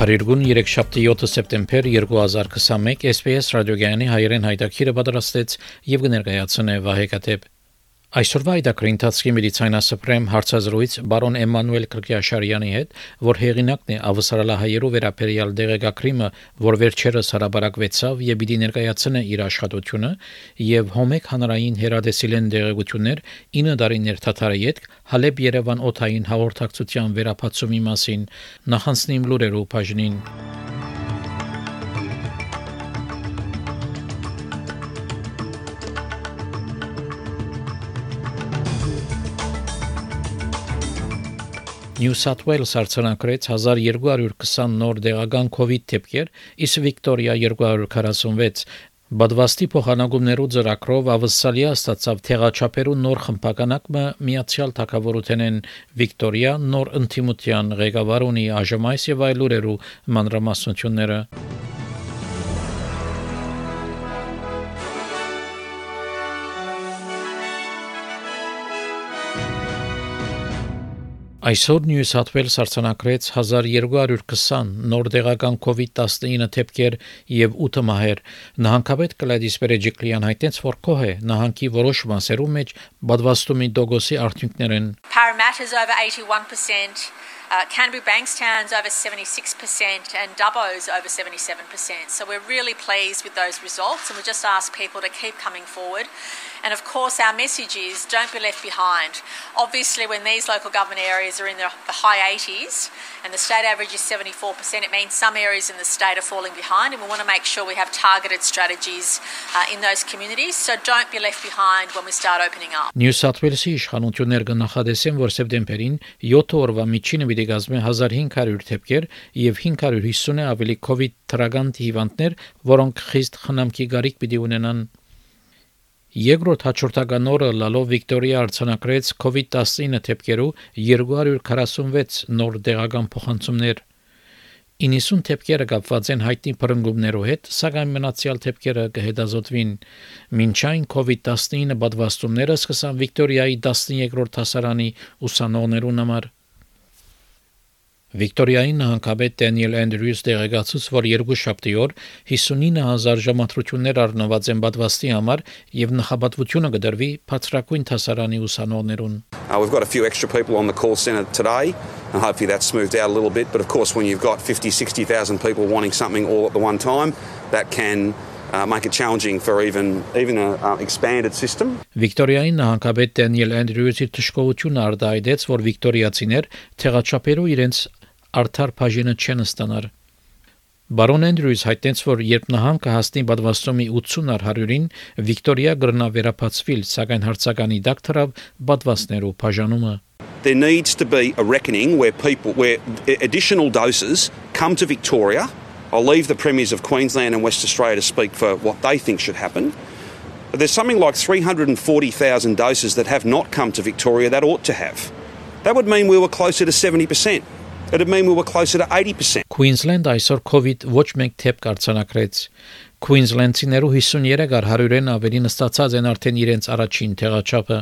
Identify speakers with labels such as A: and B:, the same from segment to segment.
A: Փարիգուն 3-7 սեպտեմբեր 2021 SPS ռադիոգյանի հայրեն հայտակիրը պատրաստեց եւ կներկայացնե Վահե Կատեփ Այսօրվա այդակրի ընթացքի մեդիցինասպրեմ հարցազրույց բարոն Էմանուել Կրկիաշարյանի հետ, որ հեղինակն է ավստրալահայերու վերապերյալ դեղեկագրիմը, որ վերջերս հարաբարակվեցավ եւ պիտի ներկայացնե իր աշխատությունը, եւ հոմեկ հանրային հերադեսիլեն դեղեցություններ 9 տարիներ թաթարայետ Հալեբ Երևան օթային հաղորդակցության վերապացումի մասին նախանցնիմ լուրերու բաժնին New South Wales արցանակրեց 1220 նոր դեղական COVID դեպքեր, իսկ Վիկտորիա 246 Բադվաստի փոխանակումներու ծրագրով ավսալիա ստացավ թեղաչափերու նոր խմբականակը միացյալ թակավորութենեն Վիկտորիա նոր ընտիմության ղեկավար ունի ԱԺՄ-ից եւ այլ ուրերու մանրամասնությունները Այսօր South Wales արձանագրեց 1220 նոր դեղական COVID-19 դեպքեր եւ 8 մահեր։ Նահանգապետ Կլադիս Պերեջիկլյան հայտնեց, որ կոհե նահանգի որոշ մասերու մեջ բադվաստումի դոգոսի արդյունքներ են։
B: Parramatta's over 81%, uh, Canterbury Bankstown's over 76% and Dubbo's over 77%. So we're really pleased with those results and we just ask people to keep coming forward. And of course, our message is don't be left behind. Obviously, when these local government areas are in the, the high 80s and the state average is 74%, it means some areas in the state are falling behind, and we want to make sure we have targeted strategies uh, in those communities. So don't be left behind when we start opening up.
A: New South Wales-ի իշխանությունները կնախադեսեն, որ սեպտեմբերին 7 օրվա միջինը պիտի գազմի 1500 դեպքեր եւ 550-ը ավելի COVID թրագան հիվանդներ, որոնք խիստ խնամքի գարիք պիտի ունենան Երկրորդ հաջորդական օրը լալով Վիկտորիա արցանակրեց COVID-19 թեփկերու 246 նոր դեղական փոխանցումներ 90 թեփկերը կապված են հայտնի բռնգումներով հետ, սակայն մնացյալ թեփկերը կհետազոտվին։ Մինչ այն COVID-19 պատվաստումները սկսան Վիկտորիայի 13-րդ հասարանի ուսանողներուն համար Վիկտորիայի նահանգապետ Դենիել Էնդրյուս դեղեկացուց, որ երկու շաբթի օր 59000 ժամատրություններ առնված են պատվաստի համար եւ նախապատվությունը կդրվի բացրակույն հասարանի ուսանողներուն։
C: Uh, we've got a few extra people on the call centre today and hopefully that's smoothed out a little bit but of course when you've got 50 60,000 people wanting something all at the one time that can uh, make it challenging for even even a uh, expanded system.
A: Վիկտորիայի նահանգապետ Դենիել Էնդրյուսի ճշգրտությունը արտահայտեց, որ վիկտորիացիներ թեղաչափերով իրենց արդար բաժինը չեն ստանար։ Բարոն Էնդրյուս հայտնեց, որ երբ նահանգը հասնի բադվաստումի 80 առ 100-ին, Վիկտորիա գրնա վերապացվիլ, սակայն հարցականի դակ թրավ բադվաստներու բաժանումը։
C: There needs to be a reckoning where people where additional doses come to Victoria. I'll leave the premiers of Queensland and West Australia to speak for what they think should happen. But there's something like 340,000 doses that have not come to Victoria that ought to have. That would mean we were closer to 70%. It would mean we were closer to 80%.
A: Queensland այսօր COVID ոչ մեկ թեփ կարծանակրեց։ Queensland-ցիներու 53 առ 100-ն ավելի նստածած են արդեն իրենց առաջին թեղաչափը։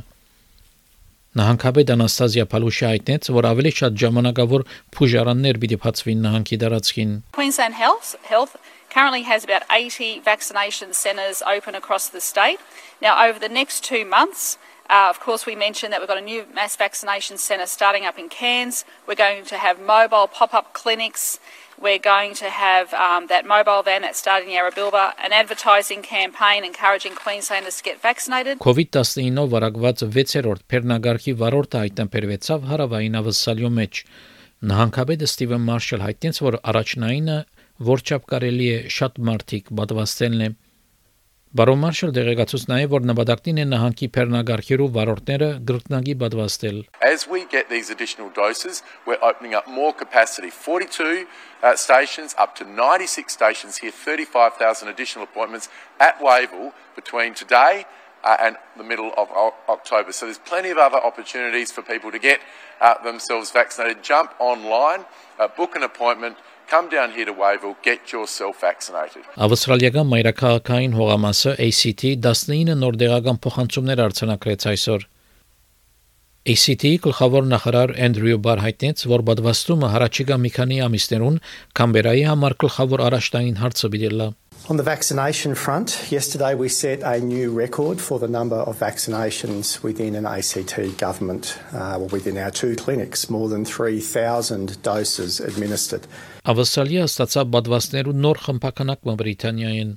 A: Նահանգապետ Անաստազիա Փալուշի հայտնեց, որ ավելի շատ ժամանակավոր փուժարաններ պիտի բացվին նահանգի դարածքին։
D: Queensland Health Health currently has about 80 vaccination centres open across the state. Now over the next 2 months Uh, of course, we mentioned that we've got a new mass vaccination centre starting up in Cairns. We're going to have mobile pop up clinics. We're going to have um, that mobile van that's starting in Yarrabilba, an advertising campaign encouraging Queenslanders to get vaccinated.
A: COVID-19-ով վարակված 6-րդ Փեռնագարքի վարորդը հայտնաբերվեցավ հարավային ավսալյո մեջ։ Նահանգապետը Ստիվեն Մարշալ հայտնեց, որ առաջնայինը որչապ կարելի է շատ մարդիկ պատվաստելն է Բարոն Մարշալ դեղեկացուց նաև որ նպատակին է նահանգի փեռնագարքերու վարորդները գրկնագի պատվաստել։
E: As we get these additional doses, we're opening up more capacity. 42 uh, stations, up to 96 stations here, 35,000 additional appointments at Wavell between today uh, and the middle of o- October. So there's plenty of other opportunities for people to get uh, themselves vaccinated. Jump online, uh, book an appointment, come down here to Wavell, get yourself vaccinated.
A: Ավստրալիական մայրաքաղաքային հողամասը ACT 19 նոր դեղական փոխանցումներ արձանագրեց այսօր։ ACT-ի գլխավոր նախարար Էնդրյու Բար հայտնեց, որ բադվաստումը հարաճիգա մի քանի ամիսներուն Կամբերայի համար գլխավոր առաջտային հարցը բիդելա։
F: On the vaccination front, yesterday we set a new record for the number of vaccinations within an ACT government, uh, well, within our two clinics, more than 3,000 doses administered.
A: Ավստրալիա ստացավ բադվաստներու նոր խմբականակը Բրիտանիային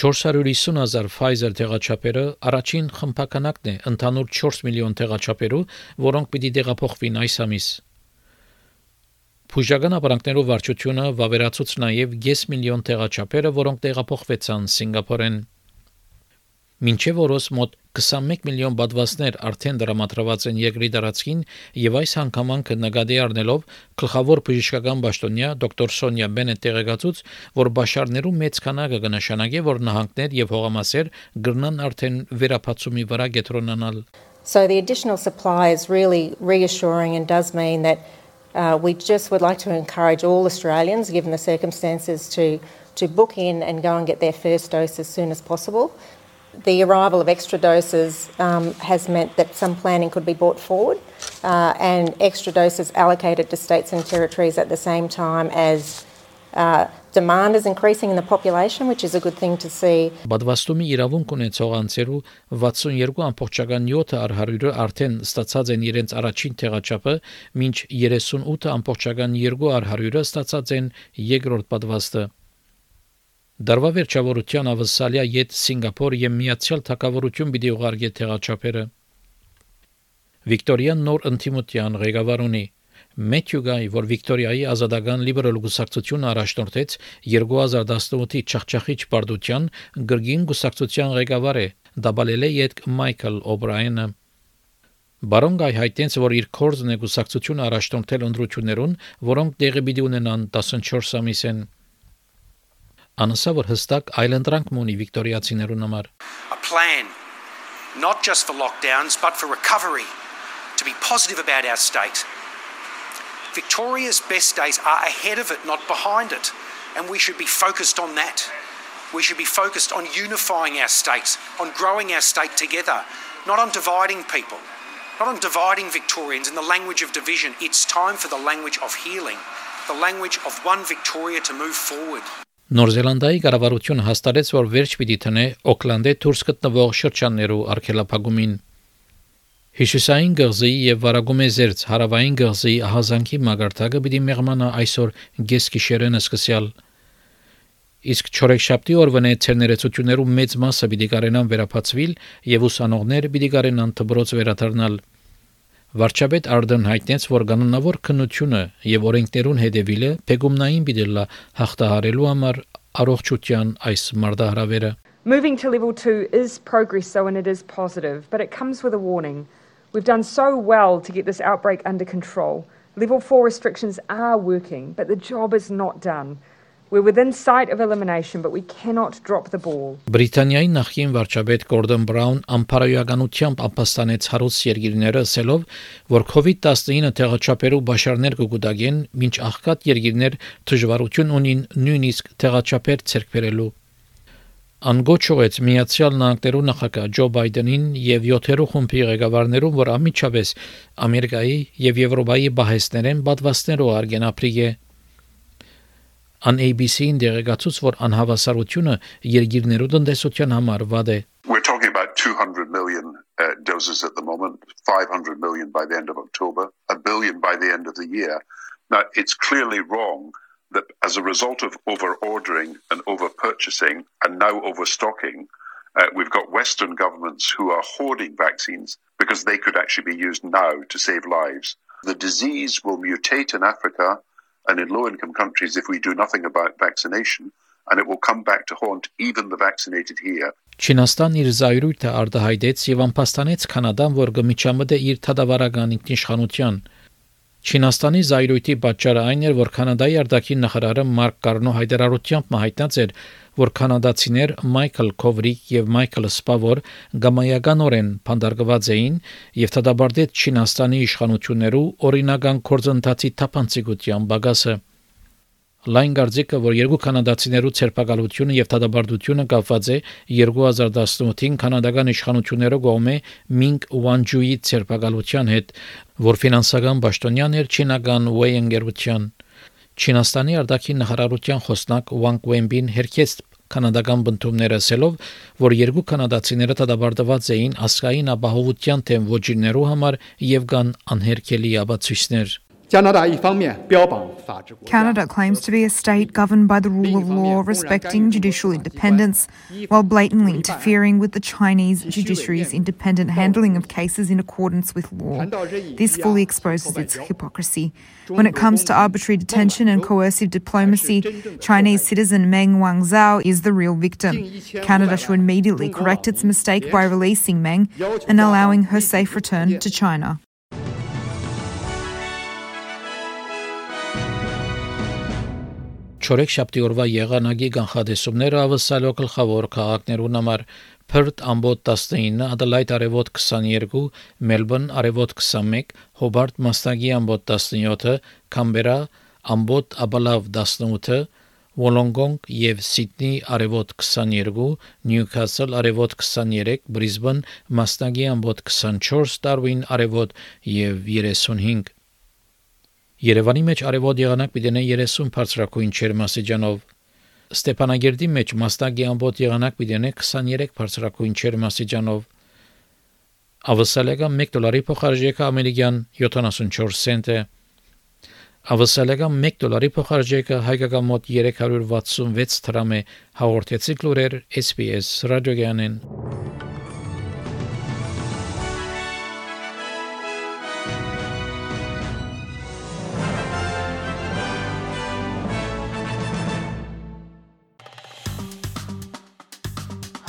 A: 450.000 Pfizer տեղաչափերը առաջին խմբականակն է ընդհանուր 4 միլիոն տեղաչափերու, որոնք պիտի տեղափոխվին այս ամիս։ Փուժական ապրանքներով վարչությունը վավերացուց նաև 5 միլիոն տեղաչափերը, որոնք տեղափոխվեցան Սինգապուրեն։ Մինչև օրս մոտ 21 միլիոն բադվասներ արդեն դրամատրված են երկրի տարածքին եւ այս հանգամանքը նկատի առնելով գլխավոր բժշկական պաշտոնյա դոկտոր Սոնյա Բենետ տեղեկացուց, որ բաշարներու մեծ քանակը կնշանակի, որ նահանգներ եւ հողամասեր գրնան արդեն վերապացումի վրա գետրոնանալ։
G: So the additional supply is really reassuring and does mean that uh, we just would like to encourage all Australians, given the circumstances, to, to book in and go and get their first dose as soon as possible. The arrival of extra doses um, has meant that some planning could be brought forward uh, and extra doses allocated to states and territories at the same time as uh, demand is increasing in the population, which is a good thing to see.
A: Բադվաստումի իրավունք ունեցող անձերու 62.7%-ը առ 100-ը արդեն ստացած են իրենց առաջին տեղաչափը, մինչ 38.2% առ 100-ը ստացած են երկրորդ պատվաստը։ Դարվա վերջավորության ավսալիա յետ Սինգապուր եւ Միացյալ Թագավորություն պիտի ուղարկի տեղաչափերը։ Վիկտորիան նոր ընտիմության ղեկավար ունի Մեթյու Գայ, որ Վիկտորիայի ազատական լիբերալ գուսակցությունը առաջնորդեց 2018-ի չախչախիչ բարդության գրգին գուսակցության ղեկավար է, դաբալել է յետ Մայքլ Օբրայենը։ Բարոն Գայ հայտնեց, որ իր կորձն է գուսակցությունը առաջնորդել ընդրություններուն, որոնք տեղի պիտի ունենան 14 ամիսեն։ Անասա որ հստակ այլընտրանք մունի վիկտորիացիներուն համար։
H: a plan, not just for lockdowns, but for recovery, to be positive about our state. Victoria's best days are ahead of it, not behind it, and we should be focused on that. We should be focused on unifying our states, on growing our state together, not on dividing people, not on dividing Victorians in the language of division. It's time for the language of healing, the language of one Victoria to move forward.
A: Նոր Զելանդիայի կառավարությունը հաստատեց, որ վերջ պիտի տնե Օկլանդի դուրս գտնվող շրջաններու արգելափակումին։ Հիշուսային գղզի եւ Վարագումե զերծ հարավային գղզի հազանքի մագարտակը պիտի մեղմանա այսօր գեսկիշերենը սկսյալ։ Իսկ չորեքշաբթի օրվանե ցերներեցություններու մեծ մասը պիտի կարենան վերապացվիլ եւ ուսանողները պիտի կարենան դբրոց վերադառնալ։ Վարչապետ Արդեն հայտնեց, որ կանոնավոր քննությունը եւ օրենքներուն հետևիլը փեգումնային պիտի լա հաղթահարելու համար առողջության այս մարտահրավերը։
I: Moving to level two is progress, so and it is positive, but it comes with a warning. We've done so well to get this outbreak under control. Level four restrictions are working, but the job is not done. We're within sight of elimination, but we cannot drop the ball.
A: Բրիտանիայի նախկին վարչապետ Գորդոն Բրաուն ամփարայականությամբ ապաստանեց հարուց երկիրները ասելով, որ COVID-19 տեղաչափերու բաշարներ կգուտագեն, մինչ աղքատ երկիրներ դժվարություն ունին նույնիսկ տեղաչափեր ցերկվերելու։ Անգոչողեց Միացյալ Նահանգներու նախագահ Ջո Բայդենին եւ 7-րդ խումբի ղեկավարներուն, որ ամիջապես Ամերիկայի եւ Եվրոպայի բահեսներեն պատվաստներով արգեն ապրիգե An ABC-ին դերեկացուց, որ անհավասարությունը երկիրներու տնտեսության համար վատ է։
J: We're talking about 200 million uh, doses at the moment, 500 million by the end of October, a billion by the end of the year. Now, it's clearly wrong that as a result of over ordering and over purchasing and now overstocking, uh, we've got Western governments who are hoarding vaccines because they could actually be used now to save lives. The disease will mutate in Africa and in low income countries if we do nothing about vaccination, and it will come back to haunt even the vaccinated here.
A: Չինաստան իր զայրույթը արդահայտեց եւ ամփոստանեց Կանադան, որ գմիջամդ է իր թադավարական ինքնիշխանության։ Չինաստանի զայրույթի պատճառը այն էր, որ Կանադայի արտաքին նախարարը Մարկ Կարնո հայտարարությամբ հայտնած էր, որ կանադացիներ Մայքլ Քովրիկ եւ Մայքլ Սպավոր գամայականորեն փանդարգված էին եւ դադարեցին Չինաստանի իշխանություններու օրինական կորձընթացի թափանցիկության բագասը Լայն գարձիկը, որ երկու կանադացիներու ցերպակալությունը եւ դադարդությունը կապված է 2018-ին կանադական իշխանությունները կողմէ Մինգ Ուանջուի ցերպակալության հետ, որ ֆինանսական պաշտոնյան էր չինական Wei ընկերության։ Չինաստանի արտաքին նախարարության խոսնակ Վանգ Վենբին հերքեց կանադական բնդումները ասելով, որ երկու կանադացիները դադարդված էին ասկային ապահովության թեմ ոչիններու համար եւ կան անհերքելի ապացույցներ։
K: Canada claims to be a state governed by the rule of law, respecting judicial independence, while blatantly interfering with the Chinese judiciary's independent handling of cases in accordance with law. This fully exposes its hypocrisy. When it comes to arbitrary detention and coercive diplomacy, Chinese citizen Meng Wanzhou is the real victim. Canada should immediately correct its mistake by releasing Meng and allowing her safe return to China.
A: Չորեքշաբթի օրվա եղանակի կանխատեսումները ավսալո գլխավոր քաղաքներուն համար Perth ամբոտ 19, Adelaide արևոտ 22, Melbourne արևոտ 21, Hobart մաստագի ամբոտ 17, Canberra ամբոտ աբալավ 18, Wollongong եւ Sydney արևոտ 22, Newcastle արևոտ 23, Brisbane մաստագի ամբոտ 24, Darwin արևոտ եւ 35 Երևանի մեջ արևոտ եղանակ պիտենե 30 բարձրակույն չերմասիջանով Ստեփանագերդի մեջ մաստագի ամբոտ եղանակ պիտենե 23 բարձրակույն չերմասիջանով Ավսալեգա 1 դոլարի փոխարժեքը ամերիկյան 74 سنت է Ավսալեգա 1 դոլարի փոխարժեքը հայկական մոտ 366 դրամ է հաղորդեցի լուրեր SPS ռադիոգյանեն